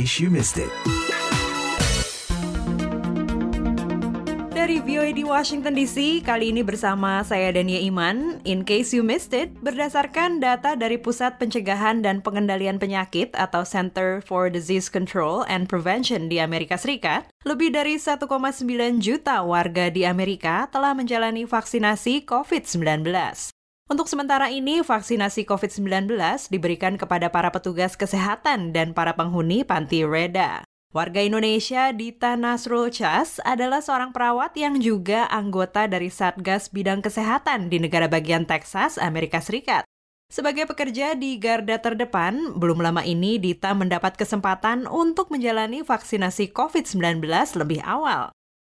case you missed it. Dari VOA di Washington DC, kali ini bersama saya Dania Iman. In case you missed it, berdasarkan data dari Pusat Pencegahan dan Pengendalian Penyakit atau Center for Disease Control and Prevention di Amerika Serikat, lebih dari 1,9 juta warga di Amerika telah menjalani vaksinasi COVID-19. Untuk sementara ini, vaksinasi COVID-19 diberikan kepada para petugas kesehatan dan para penghuni panti reda. Warga Indonesia Dita Nasrul Chas adalah seorang perawat yang juga anggota dari Satgas Bidang Kesehatan di negara bagian Texas, Amerika Serikat. Sebagai pekerja di garda terdepan, belum lama ini Dita mendapat kesempatan untuk menjalani vaksinasi COVID-19 lebih awal.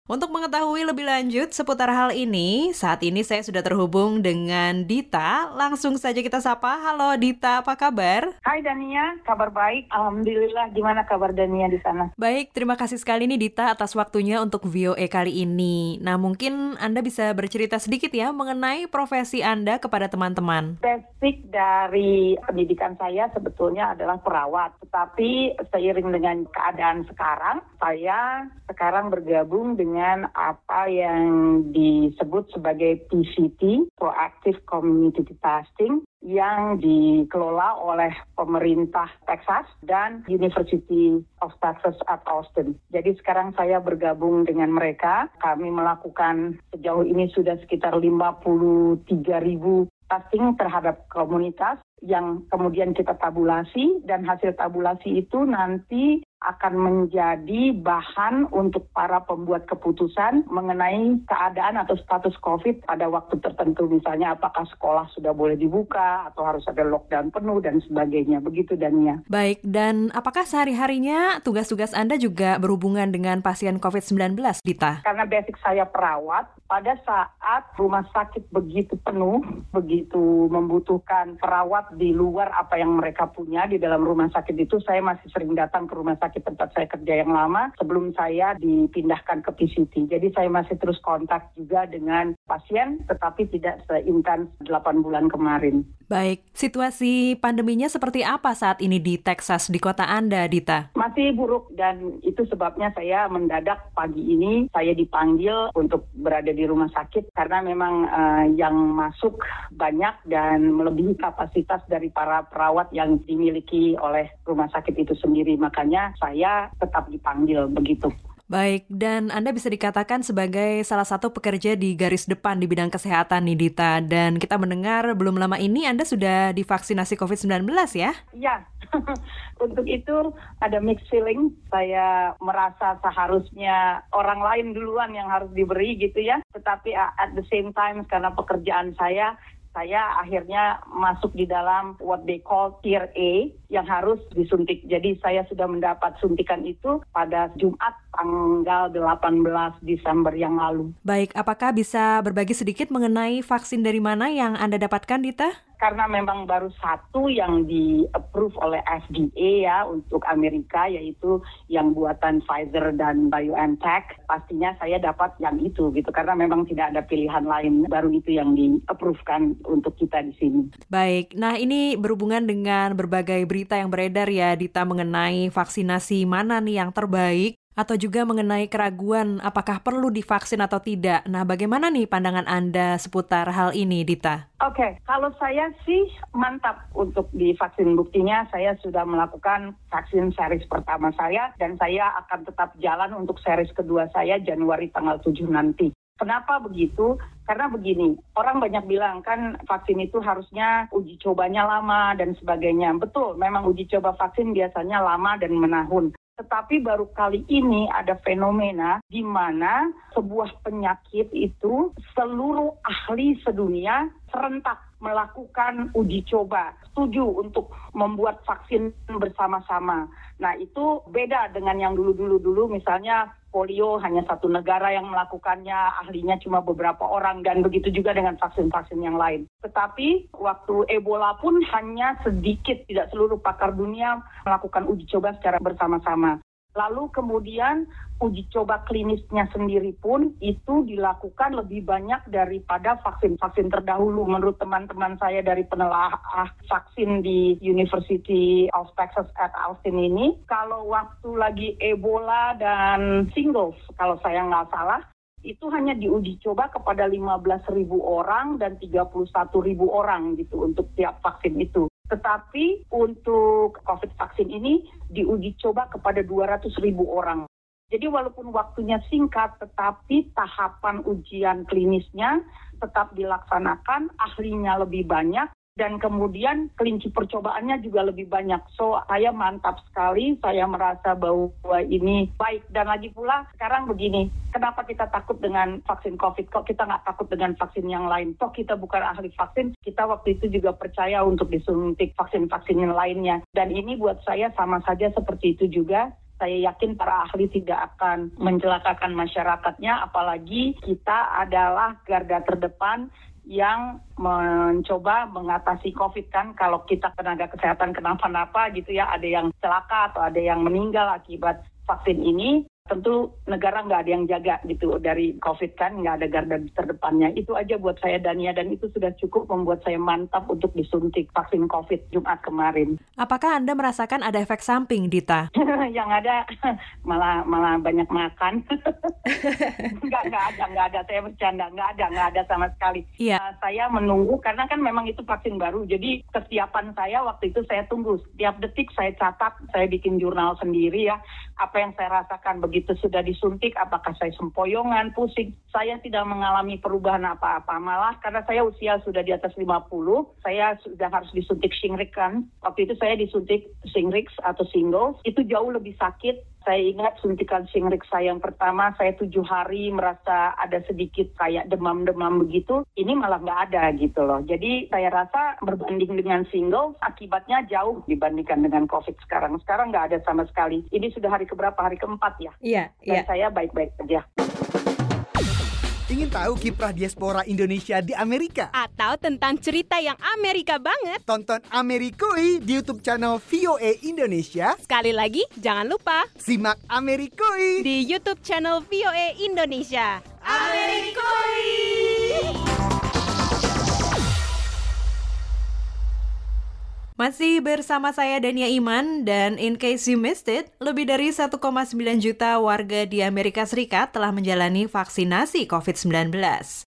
Untuk mengetahui lebih lanjut seputar hal ini, saat ini saya sudah terhubung dengan Dita. Langsung saja kita sapa. Halo Dita, apa kabar? Hai Dania, kabar baik. Alhamdulillah. Gimana kabar Dania di sana? Baik, terima kasih sekali nih Dita atas waktunya untuk VOA kali ini. Nah, mungkin Anda bisa bercerita sedikit ya mengenai profesi Anda kepada teman-teman. Basic dari pendidikan saya sebetulnya adalah perawat. Tetapi seiring dengan keadaan sekarang, saya sekarang bergabung dengan dengan apa yang disebut sebagai PCT, Proactive Community Testing, yang dikelola oleh pemerintah Texas dan University of Texas at Austin. Jadi sekarang saya bergabung dengan mereka. Kami melakukan sejauh ini sudah sekitar 53 ribu testing terhadap komunitas yang kemudian kita tabulasi dan hasil tabulasi itu nanti akan menjadi bahan untuk para pembuat keputusan mengenai keadaan atau status COVID pada waktu tertentu. Misalnya apakah sekolah sudah boleh dibuka atau harus ada lockdown penuh dan sebagainya. Begitu Dania. Baik, dan apakah sehari-harinya tugas-tugas Anda juga berhubungan dengan pasien COVID-19, Dita? Karena basic saya perawat, pada saat rumah sakit begitu penuh, begitu membutuhkan perawat di luar apa yang mereka punya di dalam rumah sakit itu, saya masih sering datang ke rumah sakit sakit tempat saya kerja yang lama sebelum saya dipindahkan ke PCT. Jadi saya masih terus kontak juga dengan pasien tetapi tidak seintens 8 bulan kemarin. Baik, situasi pandeminya seperti apa saat ini di Texas, di kota Anda, Dita? Masih buruk dan itu sebabnya saya mendadak pagi ini saya dipanggil untuk berada di rumah sakit karena memang uh, yang masuk banyak dan melebihi kapasitas dari para perawat yang dimiliki oleh rumah sakit itu sendiri. Makanya saya tetap dipanggil begitu. Baik, dan Anda bisa dikatakan sebagai salah satu pekerja di garis depan di bidang kesehatan nih Dita. Dan kita mendengar belum lama ini Anda sudah divaksinasi COVID-19 ya? Iya, untuk itu ada mixed feeling. Saya merasa seharusnya orang lain duluan yang harus diberi gitu ya. Tetapi at the same time karena pekerjaan saya saya akhirnya masuk di dalam what they call tier A yang harus disuntik. Jadi saya sudah mendapat suntikan itu pada Jumat tanggal 18 Desember yang lalu. Baik, apakah bisa berbagi sedikit mengenai vaksin dari mana yang Anda dapatkan, Dita? Karena memang baru satu yang di-approve oleh FDA ya untuk Amerika yaitu yang buatan Pfizer dan BioNTech. Pastinya saya dapat yang itu gitu karena memang tidak ada pilihan lain. Baru itu yang di-approve kan untuk kita di sini. Baik. Nah, ini berhubungan dengan berbagai berita yang beredar ya Dita mengenai vaksinasi mana nih yang terbaik atau juga mengenai keraguan apakah perlu divaksin atau tidak. Nah, bagaimana nih pandangan Anda seputar hal ini, Dita? Oke, okay. kalau saya sih mantap untuk divaksin. Buktinya saya sudah melakukan vaksin series pertama saya dan saya akan tetap jalan untuk series kedua saya Januari tanggal 7 nanti. Kenapa begitu? Karena begini, orang banyak bilang kan vaksin itu harusnya uji cobanya lama dan sebagainya. Betul, memang uji coba vaksin biasanya lama dan menahun. Tetapi baru kali ini ada fenomena di mana sebuah penyakit itu seluruh ahli sedunia serentak melakukan uji coba, setuju untuk membuat vaksin bersama-sama. Nah, itu beda dengan yang dulu-dulu dulu misalnya polio hanya satu negara yang melakukannya, ahlinya cuma beberapa orang dan begitu juga dengan vaksin-vaksin yang lain. Tetapi waktu Ebola pun hanya sedikit, tidak seluruh pakar dunia melakukan uji coba secara bersama-sama. Lalu kemudian uji coba klinisnya sendiri pun itu dilakukan lebih banyak daripada vaksin-vaksin terdahulu. Menurut teman-teman saya dari penelaah vaksin di University of Texas at Austin ini, kalau waktu lagi Ebola dan singles, kalau saya nggak salah, itu hanya diuji coba kepada 15.000 orang dan 31.000 orang gitu untuk tiap vaksin itu. Tetapi untuk COVID vaksin ini diuji coba kepada 200.000 orang. Jadi walaupun waktunya singkat, tetapi tahapan ujian klinisnya tetap dilaksanakan, ahlinya lebih banyak, dan kemudian kelinci percobaannya juga lebih banyak. So saya mantap sekali, saya merasa bahwa ini baik. Dan lagi pula sekarang begini, kenapa kita takut dengan vaksin COVID? Kok kita nggak takut dengan vaksin yang lain? Toh kita bukan ahli vaksin, kita waktu itu juga percaya untuk disuntik vaksin-vaksin yang lainnya. Dan ini buat saya sama saja seperti itu juga saya yakin para ahli tidak akan mencelakakan masyarakatnya, apalagi kita adalah garda terdepan yang mencoba mengatasi COVID kan kalau kita tenaga kesehatan kenapa-napa gitu ya ada yang celaka atau ada yang meninggal akibat vaksin ini tentu negara nggak ada yang jaga gitu dari COVID kan, nggak ada garda terdepannya. Itu aja buat saya Dania dan itu sudah cukup membuat saya mantap untuk disuntik vaksin COVID Jumat kemarin. Apakah Anda merasakan ada efek samping, Dita? yang ada malah malah banyak makan. nggak nggak ada nggak ada saya bercanda nggak ada nggak ada sama sekali. Iya. Uh, saya menunggu karena kan memang itu vaksin baru. Jadi kesiapan saya waktu itu saya tunggu setiap detik saya catat saya bikin jurnal sendiri ya apa yang saya rasakan begitu begitu sudah disuntik apakah saya sempoyongan, pusing. Saya tidak mengalami perubahan apa-apa. Malah karena saya usia sudah di atas 50, saya sudah harus disuntik Shingrix kan. Waktu itu saya disuntik Shingrix atau Singles. Itu jauh lebih sakit saya ingat suntikan Shingrix saya yang pertama, saya tujuh hari merasa ada sedikit kayak demam-demam begitu. Ini malah nggak ada gitu loh. Jadi saya rasa berbanding dengan single, akibatnya jauh dibandingkan dengan COVID sekarang. Sekarang nggak ada sama sekali. Ini sudah hari keberapa? Hari keempat ya? Iya. Dan iya. saya baik-baik saja. Ingin tahu kiprah diaspora Indonesia di Amerika? Atau tentang cerita yang Amerika banget? Tonton Amerikui di YouTube channel VOA Indonesia. Sekali lagi, jangan lupa Simak Amerikui di YouTube channel VOA Indonesia. Amerikui! Masih bersama saya Dania Iman dan in case you missed it, lebih dari 1,9 juta warga di Amerika Serikat telah menjalani vaksinasi COVID-19.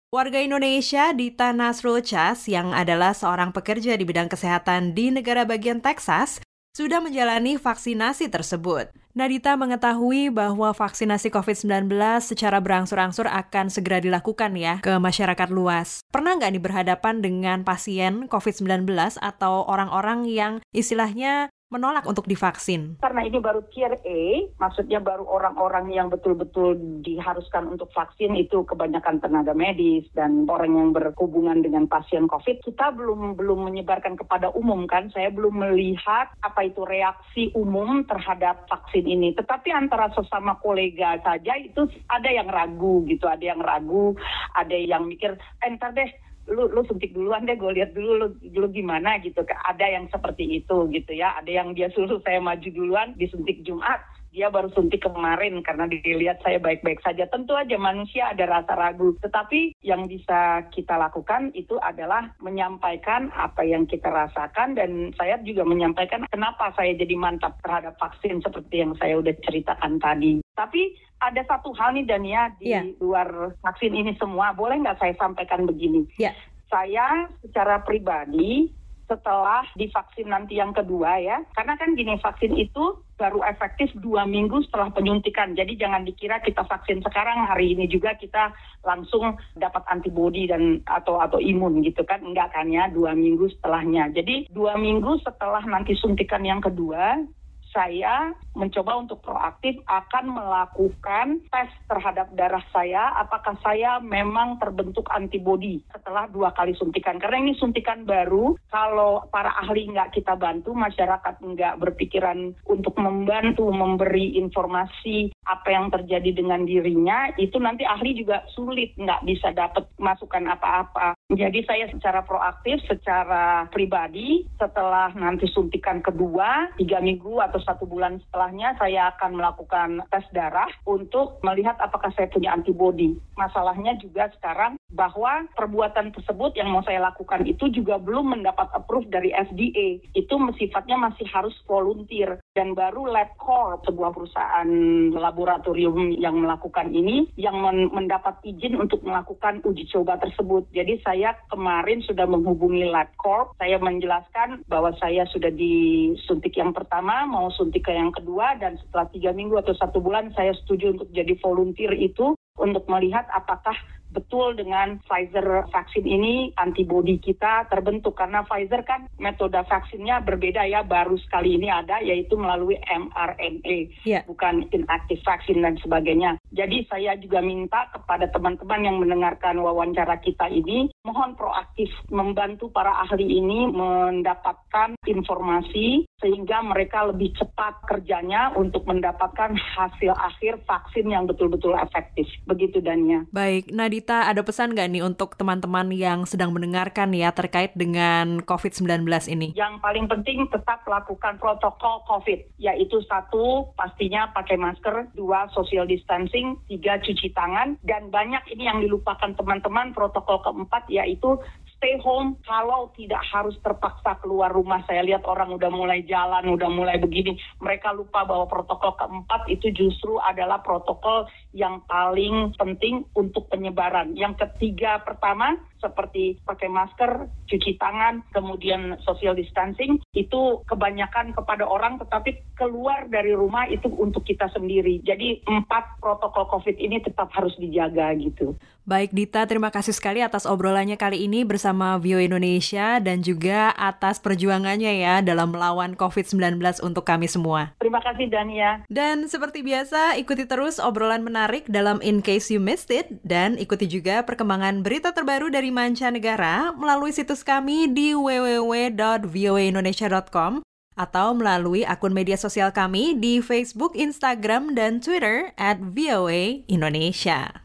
Warga Indonesia di Tanah Chas yang adalah seorang pekerja di bidang kesehatan di negara bagian Texas sudah menjalani vaksinasi tersebut. Nadita mengetahui bahwa vaksinasi COVID-19 secara berangsur-angsur akan segera dilakukan ya ke masyarakat luas. Pernah nggak nih berhadapan dengan pasien COVID-19 atau orang-orang yang istilahnya menolak untuk divaksin? Karena ini baru tier A, maksudnya baru orang-orang yang betul-betul diharuskan untuk vaksin itu kebanyakan tenaga medis dan orang yang berhubungan dengan pasien COVID. Kita belum belum menyebarkan kepada umum kan, saya belum melihat apa itu reaksi umum terhadap vaksin ini. Tetapi antara sesama kolega saja itu ada yang ragu gitu, ada yang ragu, ada yang mikir, eh, entar deh lu lu suntik duluan deh gue lihat dulu lu, lu gimana gitu ada yang seperti itu gitu ya ada yang dia suruh saya maju duluan disuntik Jumat dia baru suntik kemarin karena dilihat saya baik-baik saja. Tentu aja manusia ada rasa ragu. Tetapi yang bisa kita lakukan itu adalah menyampaikan apa yang kita rasakan dan saya juga menyampaikan kenapa saya jadi mantap terhadap vaksin seperti yang saya udah ceritakan tadi. Tapi ada satu hal nih Dania di yeah. luar vaksin ini semua. Boleh nggak saya sampaikan begini? Yeah. Saya secara pribadi setelah divaksin nanti yang kedua ya. Karena kan gini, vaksin itu baru efektif dua minggu setelah penyuntikan. Jadi jangan dikira kita vaksin sekarang hari ini juga kita langsung dapat antibodi dan atau atau imun gitu kan. Enggak kan ya, dua minggu setelahnya. Jadi dua minggu setelah nanti suntikan yang kedua, saya mencoba untuk proaktif akan melakukan tes terhadap darah saya apakah saya memang terbentuk antibodi setelah dua kali suntikan karena ini suntikan baru kalau para ahli nggak kita bantu masyarakat nggak berpikiran untuk membantu memberi informasi apa yang terjadi dengan dirinya itu nanti ahli juga sulit nggak bisa dapat masukan apa-apa. Jadi saya secara proaktif, secara pribadi setelah nanti suntikan kedua tiga minggu atau satu bulan setelahnya saya akan melakukan tes darah untuk melihat apakah saya punya antibodi. Masalahnya juga sekarang bahwa perbuatan tersebut yang mau saya lakukan itu juga belum mendapat approve dari FDA. Itu sifatnya masih harus volunteer dan baru LabCorp sebuah perusahaan laboratorium yang melakukan ini yang men mendapat izin untuk melakukan uji coba tersebut. Jadi saya kemarin sudah menghubungi LabCorp, saya menjelaskan bahwa saya sudah disuntik yang pertama, mau suntik ke yang kedua dan setelah tiga minggu atau satu bulan saya setuju untuk jadi volunteer itu untuk melihat apakah betul dengan Pfizer vaksin ini antibodi kita terbentuk karena Pfizer kan metode vaksinnya berbeda ya baru sekali ini ada yaitu melalui mRNA yeah. bukan inaktif vaksin dan sebagainya. Jadi saya juga minta kepada teman-teman yang mendengarkan wawancara kita ini mohon proaktif membantu para ahli ini mendapatkan informasi sehingga mereka lebih cepat kerjanya untuk mendapatkan hasil akhir vaksin yang betul-betul efektif. Begitu Dania. Baik, Nadita ada pesan nggak nih untuk teman-teman yang sedang mendengarkan ya terkait dengan COVID-19 ini? Yang paling penting tetap lakukan protokol COVID, yaitu satu pastinya pakai masker, dua social distancing, tiga cuci tangan, dan banyak ini yang dilupakan teman-teman protokol keempat yaitu stay home kalau tidak harus terpaksa keluar rumah. Saya lihat orang udah mulai jalan, udah mulai begini. Mereka lupa bahwa protokol keempat itu justru adalah protokol yang paling penting untuk penyebaran. Yang ketiga pertama seperti pakai masker, cuci tangan, kemudian social distancing itu kebanyakan kepada orang tetapi keluar dari rumah itu untuk kita sendiri. Jadi empat protokol COVID ini tetap harus dijaga gitu. Baik Dita, terima kasih sekali atas obrolannya kali ini bersama Vio Indonesia dan juga atas perjuangannya ya dalam melawan COVID-19 untuk kami semua. Terima kasih Dania. Dan seperti biasa, ikuti terus obrolan menarik dalam In Case You Missed It dan ikuti juga perkembangan berita terbaru dari mancanegara melalui situs kami di www.voaindonesia.com atau melalui akun media sosial kami di Facebook, Instagram, dan Twitter at VOA Indonesia.